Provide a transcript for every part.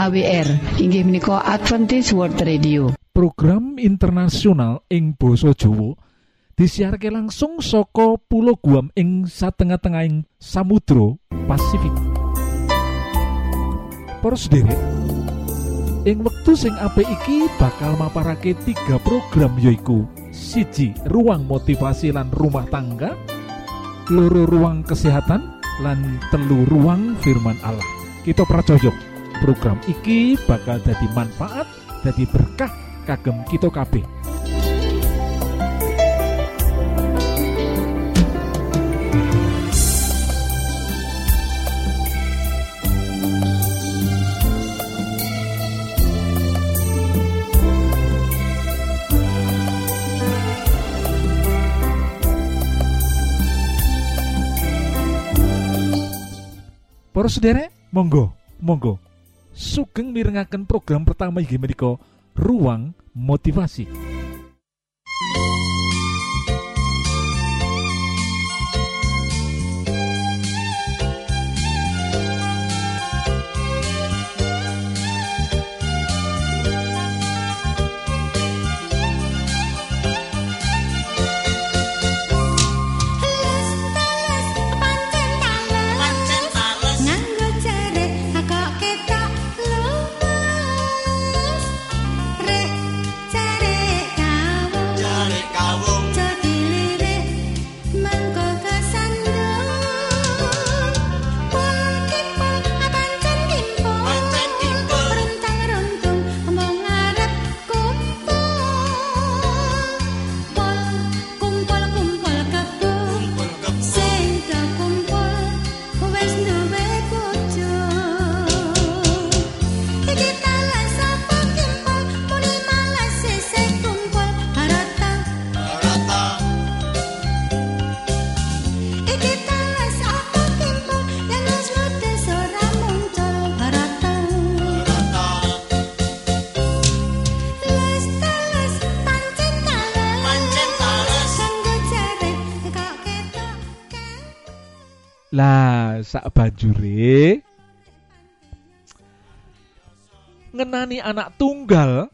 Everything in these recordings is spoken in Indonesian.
AWR inggih menika Adventist World Radio. Program internasional ing Boso Jowo disiharke langsung soko pulau Guam ing satengah-tengahing Samudro Pasifik. Derek ing wektu sing apik iki bakal maparake tiga program yoiku siji ruang motivasi lan rumah tangga loro ruang kesehatan lan telu ruang firman Allah. Kita pracojok program iki bakal jadi manfaat jadi berkah kagem kita kabeh Para monggo, monggo. Sugeng mirengaken program pertama inggih menika Ruang Motivasi. Lah, sak banjure ngenani anak tunggal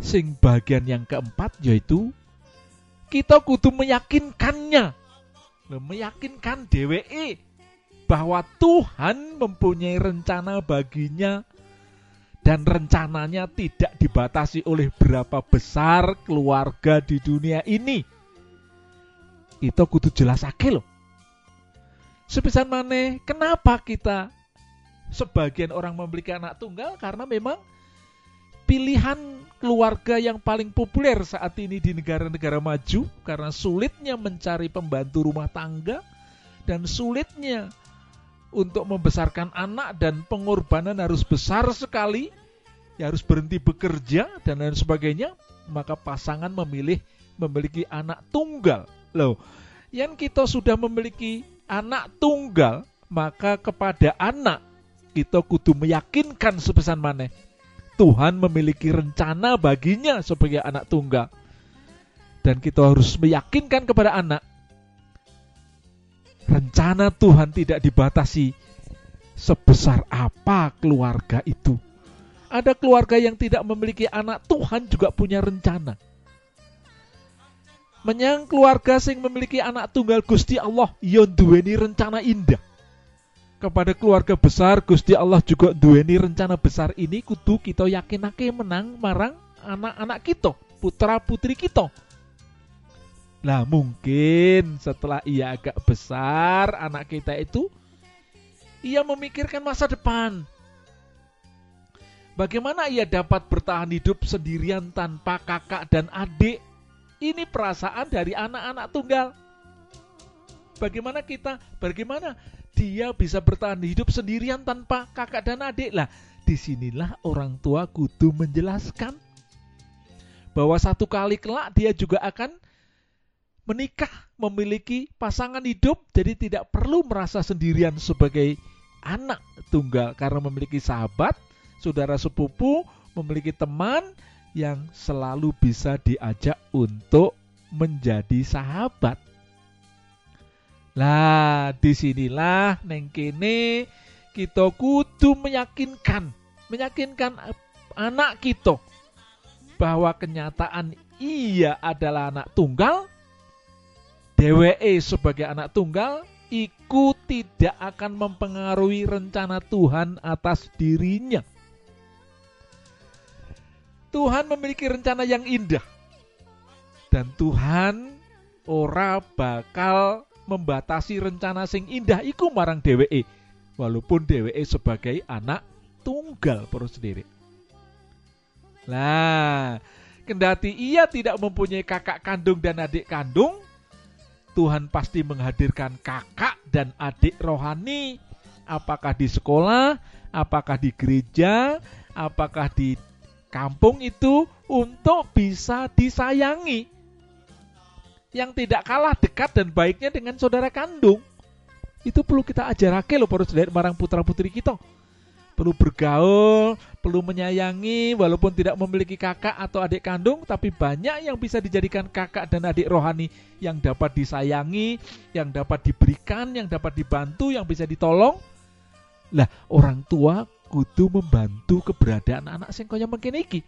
sing bagian yang keempat yaitu kita kudu meyakinkannya meyakinkan DWE bahwa Tuhan mempunyai rencana baginya dan rencananya tidak dibatasi oleh berapa besar keluarga di dunia ini. Itu kudu jelasake loh. Sepisan maneh, kenapa kita sebagian orang memiliki anak tunggal? Karena memang pilihan keluarga yang paling populer saat ini di negara-negara maju karena sulitnya mencari pembantu rumah tangga dan sulitnya untuk membesarkan anak dan pengorbanan harus besar sekali ya harus berhenti bekerja dan lain sebagainya maka pasangan memilih memiliki anak tunggal. Loh yang kita sudah memiliki anak tunggal maka kepada anak kita kudu meyakinkan sepesan maneh. Tuhan memiliki rencana baginya sebagai anak tunggal. Dan kita harus meyakinkan kepada anak rencana Tuhan tidak dibatasi sebesar apa keluarga itu. Ada keluarga yang tidak memiliki anak Tuhan juga punya rencana menyang keluarga sing memiliki anak tunggal Gusti Allah yon duweni rencana indah. Kepada keluarga besar Gusti Allah juga duweni rencana besar ini kudu kita yakinake menang marang anak-anak kita putra putri kita. Lah mungkin setelah ia agak besar anak kita itu ia memikirkan masa depan. Bagaimana ia dapat bertahan hidup sendirian tanpa kakak dan adik Ini perasaan dari anak-anak tunggal. Bagaimana kita, bagaimana dia bisa bertahan hidup sendirian tanpa kakak dan adik lah. Di sinilah orang tua kudu menjelaskan bahwa satu kali kelak dia juga akan menikah, memiliki pasangan hidup, jadi tidak perlu merasa sendirian sebagai anak tunggal karena memiliki sahabat, saudara sepupu, memiliki teman yang selalu bisa diajak untuk menjadi sahabat. Lah, di sinilah neng kene kita kudu meyakinkan, meyakinkan anak kita bahwa kenyataan ia adalah anak tunggal, DWE sebagai anak tunggal, iku tidak akan mempengaruhi rencana Tuhan atas dirinya. Tuhan memiliki rencana yang indah. Dan Tuhan ora bakal membatasi rencana sing indah iku marang DWE. Walaupun DWE sebagai anak tunggal perlu sendiri. Nah, kendati ia tidak mempunyai kakak kandung dan adik kandung, Tuhan pasti menghadirkan kakak dan adik rohani, apakah di sekolah, apakah di gereja, apakah di kampung itu untuk bisa disayangi. Yang tidak kalah dekat dan baiknya dengan saudara kandung. Itu perlu kita ajarake loh para saudara marang putra putri kita. Perlu bergaul, perlu menyayangi walaupun tidak memiliki kakak atau adik kandung tapi banyak yang bisa dijadikan kakak dan adik rohani yang dapat disayangi, yang dapat diberikan, yang dapat dibantu, yang bisa ditolong. Lah, orang tua kudu membantu keberadaan anak sing kaya mungkin iki.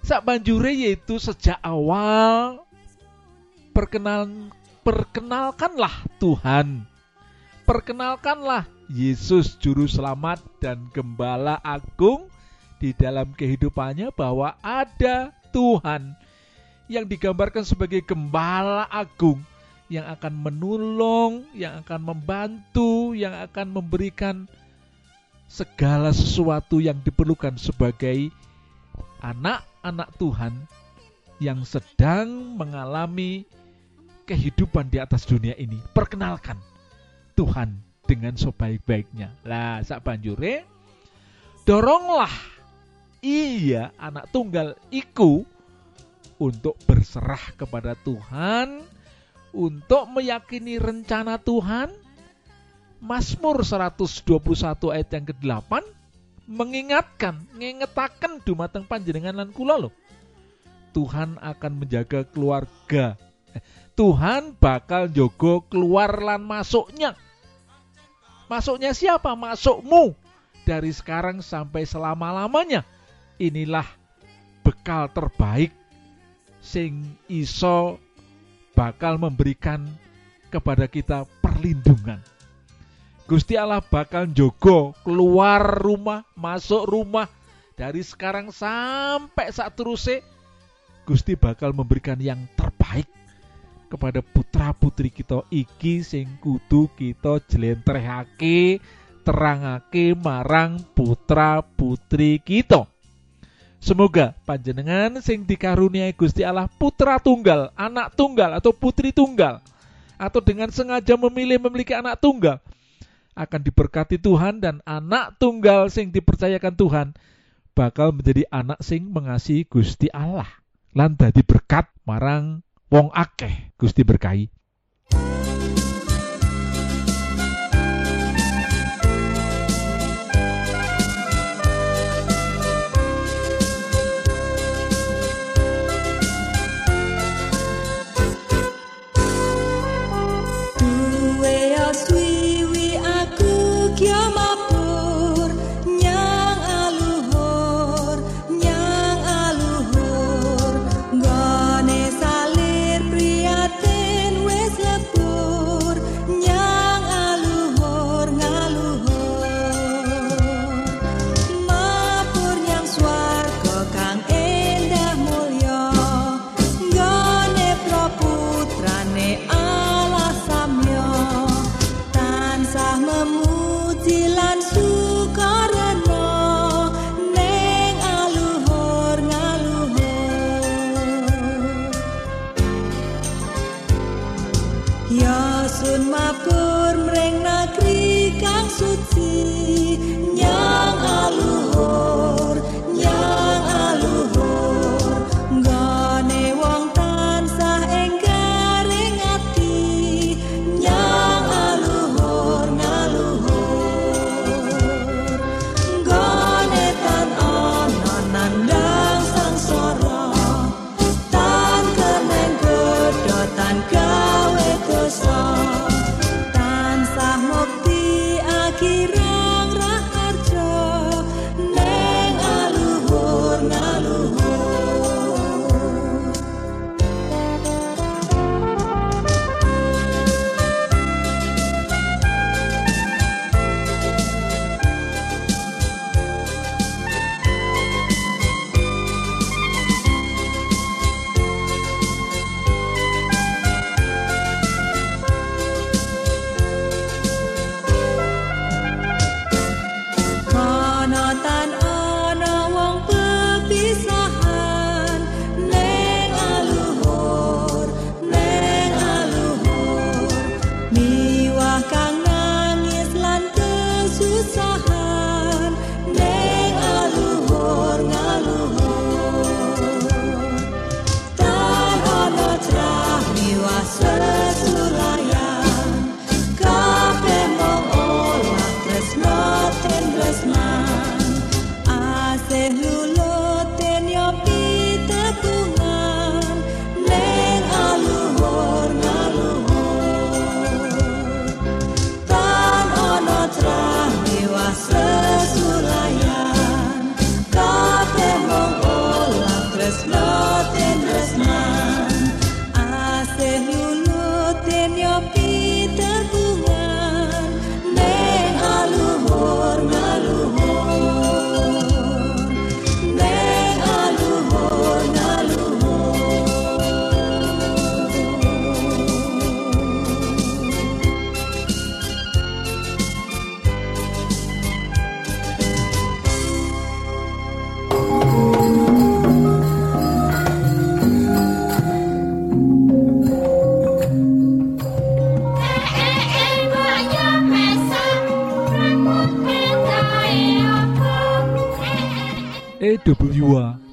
Sak banjure yaitu sejak awal perkenalan perkenalkanlah Tuhan. Perkenalkanlah Yesus juru selamat dan gembala agung di dalam kehidupannya bahwa ada Tuhan yang digambarkan sebagai gembala agung yang akan menolong, yang akan membantu, yang akan memberikan segala sesuatu yang diperlukan sebagai anak-anak Tuhan yang sedang mengalami kehidupan di atas dunia ini. Perkenalkan Tuhan dengan sebaik-baiknya. Lah, sak banjure doronglah iya anak tunggal iku untuk berserah kepada Tuhan, untuk meyakini rencana Tuhan. Mazmur 121 ayat yang ke-8 mengingatkan, ngengetaken dumateng panjenengan lan kula loh. Tuhan akan menjaga keluarga. Eh, Tuhan bakal jogo keluar lan masuknya. Masuknya siapa? Masukmu. Dari sekarang sampai selama-lamanya. Inilah bekal terbaik sing iso bakal memberikan kepada kita perlindungan. Gusti Allah bakal jogo keluar rumah, masuk rumah dari sekarang sampai saat terusnya Gusti bakal memberikan yang terbaik kepada putra putri kita iki sing kudu kita jlentrehake terangake marang putra putri kita. Semoga panjenengan sing dikaruniai Gusti Allah putra tunggal, anak tunggal atau putri tunggal atau dengan sengaja memilih memiliki anak tunggal akan diberkati Tuhan dan anak tunggal sing dipercayakan Tuhan bakal menjadi anak sing mengasihi Gusti Allah. Lan dadi berkat marang wong akeh Gusti berkahi. sun mapur mreng nagri kang suci.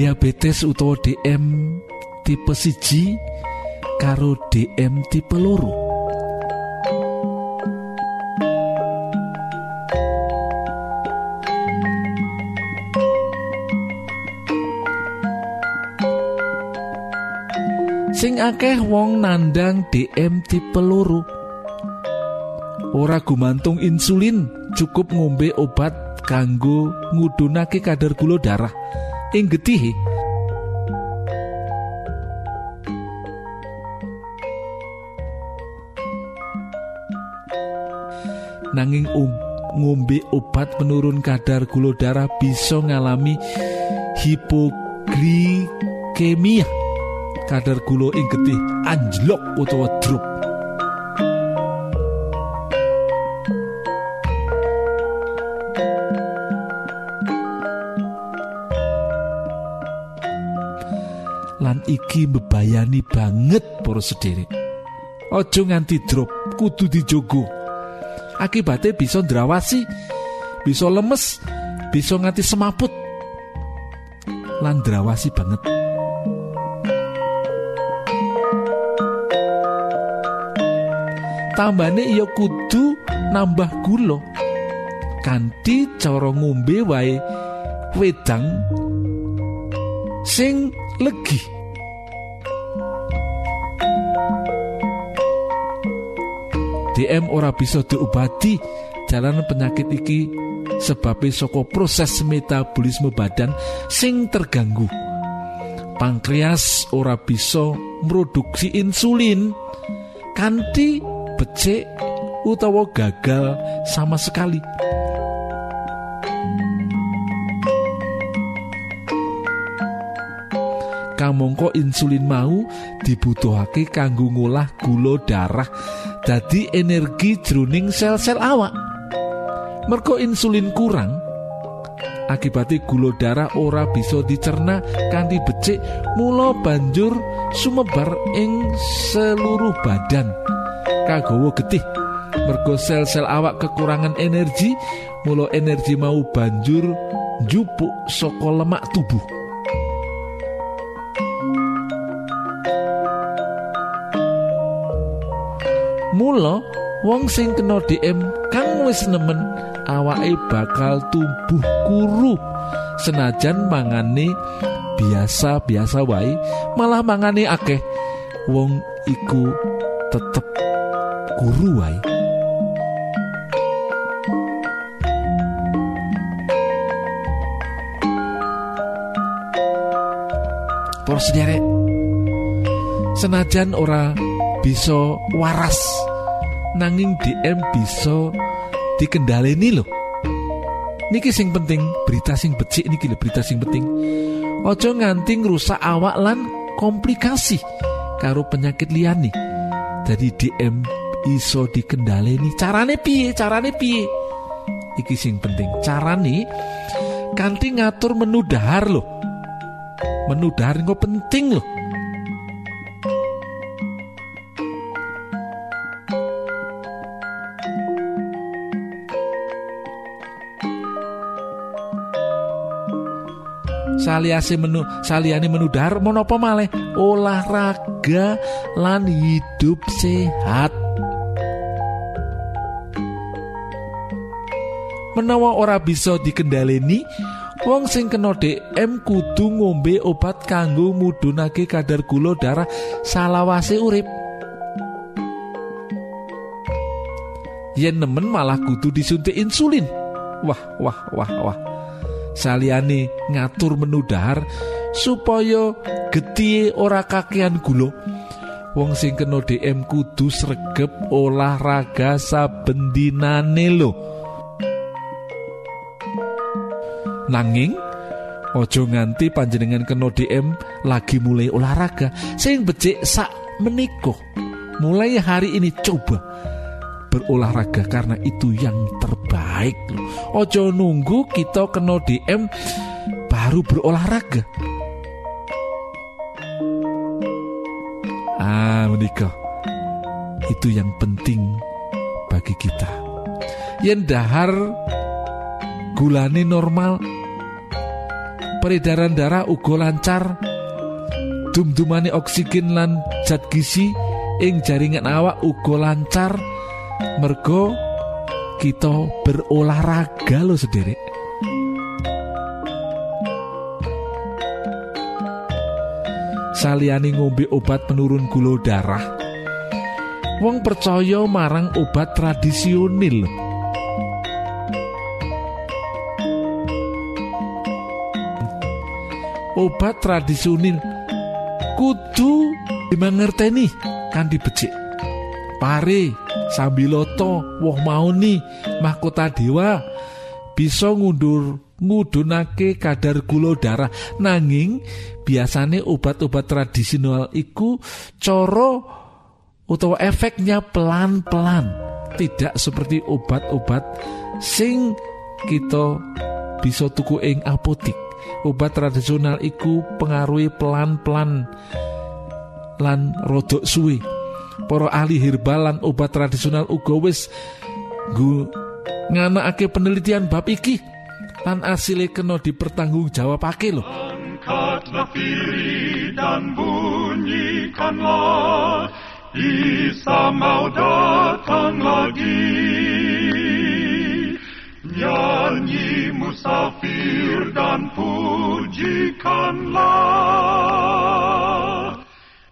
diabetes utawa DM tipe siji karo DM tipe loro. Sing akeh wong nandang DM tipe loro. Ora gumantung insulin cukup ngombe obat kanggo ngudunake kadar gula darah ing getihe nanging um, ngombe obat penurun kadar gula darah bisa ngalami hipoglikemia kadar gula ing getih anjlok utawa drop iki mbebayani banget para sederek Ojo nganti drop kudu dijogo. Akibatnya bisa ndrawasi bisa lemes bisa nganti semaput. Lan ndrawasi banget. Tambane iya kudu nambah gula. Kanthi cara ngombe wae wedang sing legi DM ora bisa diobati jalan penyakit iki sebabnya saka proses metabolisme badan sing terganggu. Pankreas ora bisa produksi insulin kanthi becik utawa gagal sama sekali. Kamangka insulin mau dibutuhake kanggo ngolah gula darah dadi energi jroning sel-sel awak. Merko insulin kurang akibatnya gula darah ora bisa dicerna kanthi becik mula banjur sumebar ing seluruh badan. Kagawa getih mergo sel-sel awak kekurangan energi mula energi mau banjur njupuk saka lemak tubuh Mula wong sing kena DM kang wis nemen awake bakal tumbuh kuru. Senajan mangane biasa-biasa wae malah mangane akeh. Wong iku tetep kuru wae. Senajan ora bisa waras nanging DM bisa dikendaleni loh niki sing penting berita sing becik niki lho berita sing penting. Ojo nganti ngrusak awak lan komplikasi karo penyakit liyane. Jadi DM iso dikendaleni. Carane piye? Carane piye? Iki sing penting. Carane kanthi ngatur menu dahar loh menu dahar penting loh saliase menu saliyane menu dahar menapa malih? Olahraga lan hidup sehat. Menawa ora bisa dikendaleni wong sing kena DM kudu ngombe obat kanggo mudhunake kadar gula darah salawase urip. Yen nemen malah kudu disuntik insulin. Wah wah wah wah saliyane ngatur menu dahar supaya getih ora kakean gula wong sing kena DM kudu sregep olahraga saben dinane lho. Nanging ojo nganti panjenengan kena DM lagi mulai olahraga sing becik sak meniko mulai hari ini coba berolahraga karena itu yang terbaik loh. Ojo nunggu kita kena DM baru berolahraga. Ah, menikah. Itu yang penting bagi kita. Yen dahar gulane normal, peredaran darah uga lancar, dum-dumane oksigen lan zat gizi ing jaringan awak uga lancar mergo kita berolahraga lo sendiri saliyane ngombe obat penurun gula darah. Wong percaya marang obat tradisional. Obat tradisional kudu dimangerteni kan dibecik pare sambiloto woh mauni mahkota dewa bisa ngundur ngudunake kadar gula darah. Nanging biasane obat-obat tradisional iku coro utawa efeknya pelan-pelan. Tidak seperti obat-obat sing kita bisa tuku ing apotik. Obat tradisional iku pengaruhi pelan-pelan lan rodok suwe para ahli herbal lan obat tradisional uga wis nganakake penelitian bab iki. Lan asile kena dipertanggungjawabake lho. Angkatlah diri dan bunyikanlah. Isa mau datang lagi. Nyanyi musafir dan pujikanlah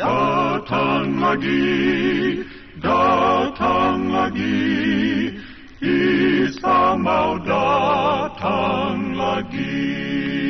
Datang lagi, datang lagi, Isa mau datang lagi.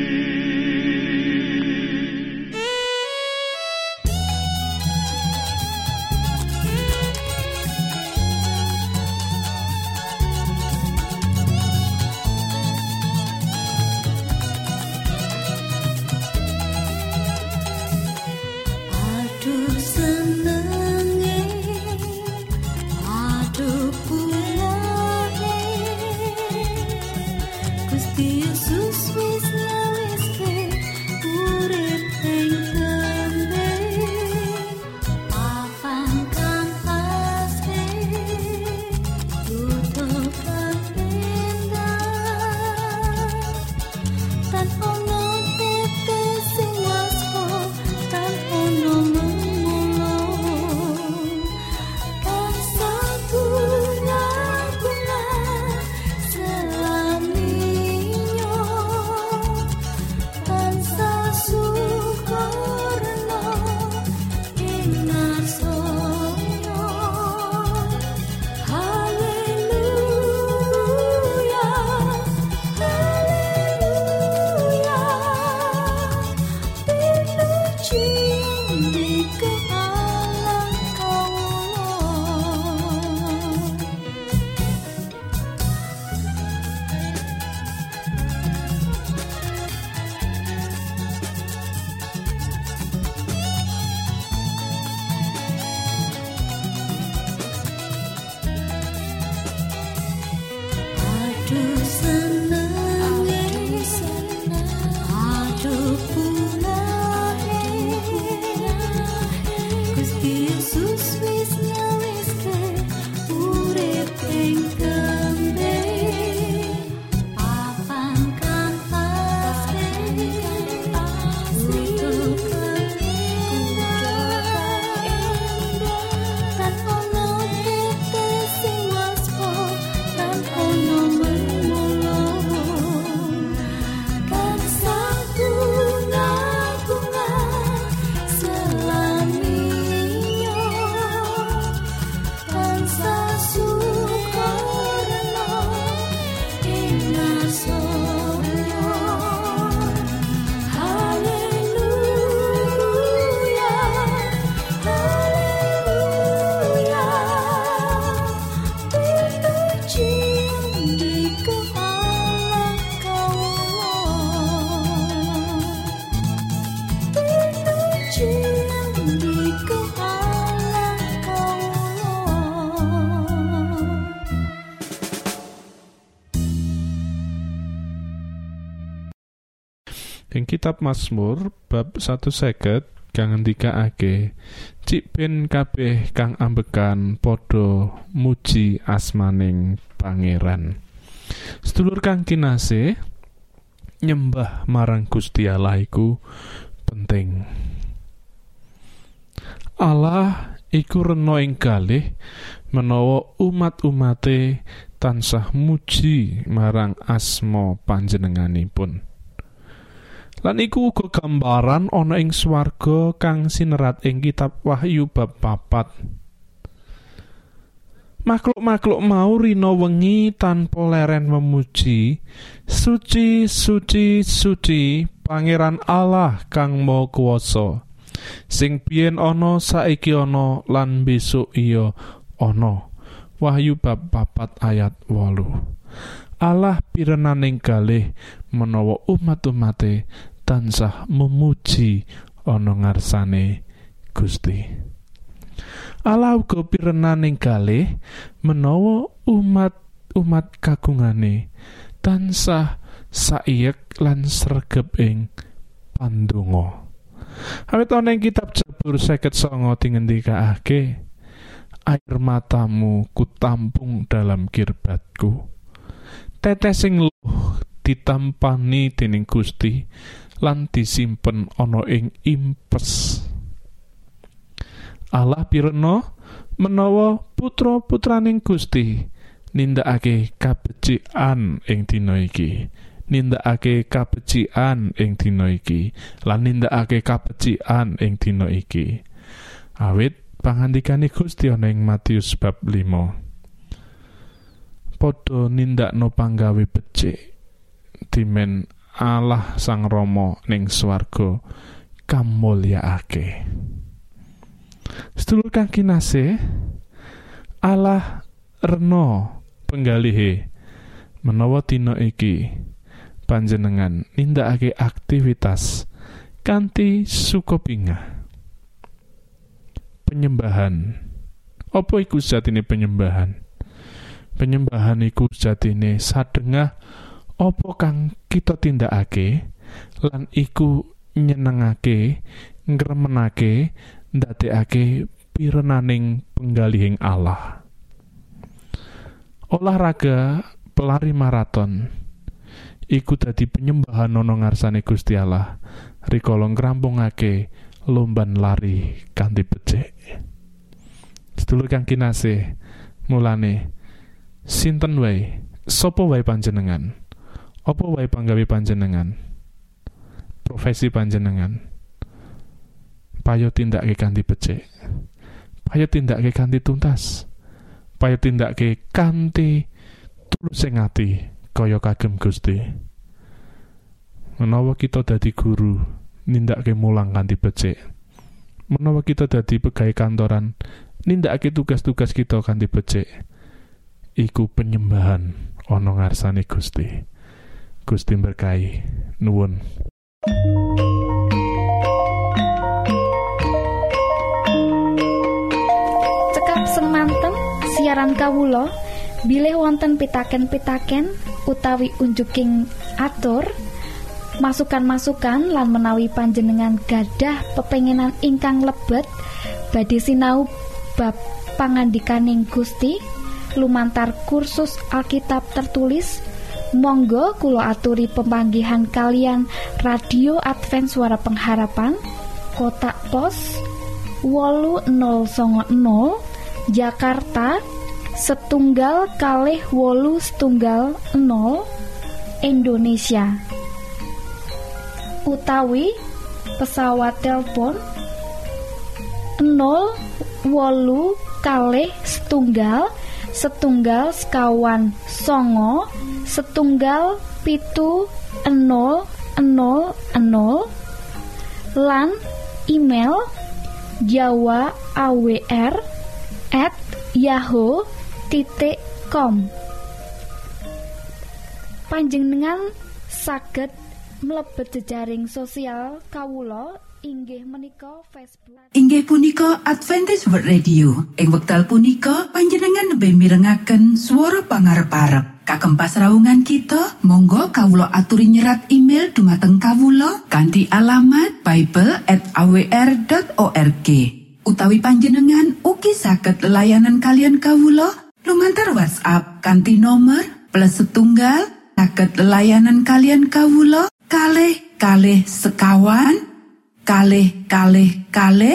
Ing kitab Mazmur bab 1 seket kang ngendikake Cik ben kabeh kang ambekan padha muji asmaning pangeran. Sedulur kang kinasih nyembah marang Gusti Allah penting. Allah iku rena ing kalih menawa umat-umate tansah muji marang asma panjenenganipun Lan iku uga gambaran ana ing swarga kang sinerat ing kitab Wahyu bab papat. Makhluk-makhluk mau rina wengi tanpa leren memuji, suci suci suci Pangeran Allah kang Maha Kuwasa. Sing biyen ana saiki ana lan besok iya ana. Wahyu bab papat ayat 8. Allah pirenaning kalih menawa umat-umate tansah memuji ana ngarsane Gusti. Allah uga pirenaning kalih menawa umat-umat kagungane tansah saiyek lan sregep ing pandonga. Awit ana ing kitab Jabur 59 dingendikake air matamu kutampung dalam kirbatku tetesing luh ditampani dening Gusti lan disimpen ana ing impes. Allah pirena menawa putra-putraning Gusti nindakake kabecikan ing dina iki. Nindakake kabecikan ing dina iki lan nindakake kabecikan ing dina iki. Awit pangandikane Gusti ana ing Matius bab 5 padha nindakno panggawe becik dimen Allah Sang Rama ning swarga kamulyaake Sedulur kang kinasih Allah reno penggalihe. Menawa dina iki panjenengan nindakake aktivitas kanthi sukopingah penyembahan. Apa iku sejatine penyembahan? Penyembahan iku sejatine sadengah apa kang kita tindakake? Lan iku nyenengake ngremenake ndadekake pirenaning penggalihing Allah. Olahraga pelari maraton. Iku dadi penyembahan ana ngarsane Gusti Allah. Rikala ngrampungake lomban lari kanthi becik. Sedulur kang kinasih mulane sinten wae? Sapa wae panjenengan apa wae panggawe panjenengan? Profesi panjenengan. Payo tindake kanthi becik. Payo tindake kanthi tuntas. Payo tindake kanthi tulus ing ati kaya kagem Gusti. Menawa kita dadi guru nindakake mulang kanthi becik. Menawa kita dadi pegawai kantoran nindakake tugas-tugas kita kanthi becik. Iku penyembahan ana ngarsane Gusti Gusti berkahi. Nuwun. Cekap semanten siaran kawulo bilih wonten pitaken-pitaken utawi unjuking atur masukan-masukan lan menawi panjenengan gadah pepenginan ingkang lebet badhe sinau bab pangandikaning Gusti. Lumantar kursus Alkitab tertulis Monggo kulo aturi pemanggihan kalian radio Advent suara pengharapan kotak pos wolu 000 Jakarta setunggal kalih wolu setunggal 0 Indonesia. Utawi pesawat telepon 0 wolu kalih setunggal setunggal sekawan songo setunggal pitu enol enol enol. Lan email jawa awr at yahoo titik com. Panjenengan saged mlebet jejaring sosial kawulo inggih menika Facebook. Inggih punika Adventist World Radio. Ing wekdal punika panjenengan lebih mirengaken suara pangarep-arep. Kagem pasraungan kita monggo kawulo aturi nyerat email dumateng kawulo kanthi alamat Bible at awr.org utawi panjenengan ugi saged layanan kalian kawulo lumantar WhatsApp kanthi nomor plus setunggal saged layanan kalian kawulo kalih kalih sekawan kalih kalih kalih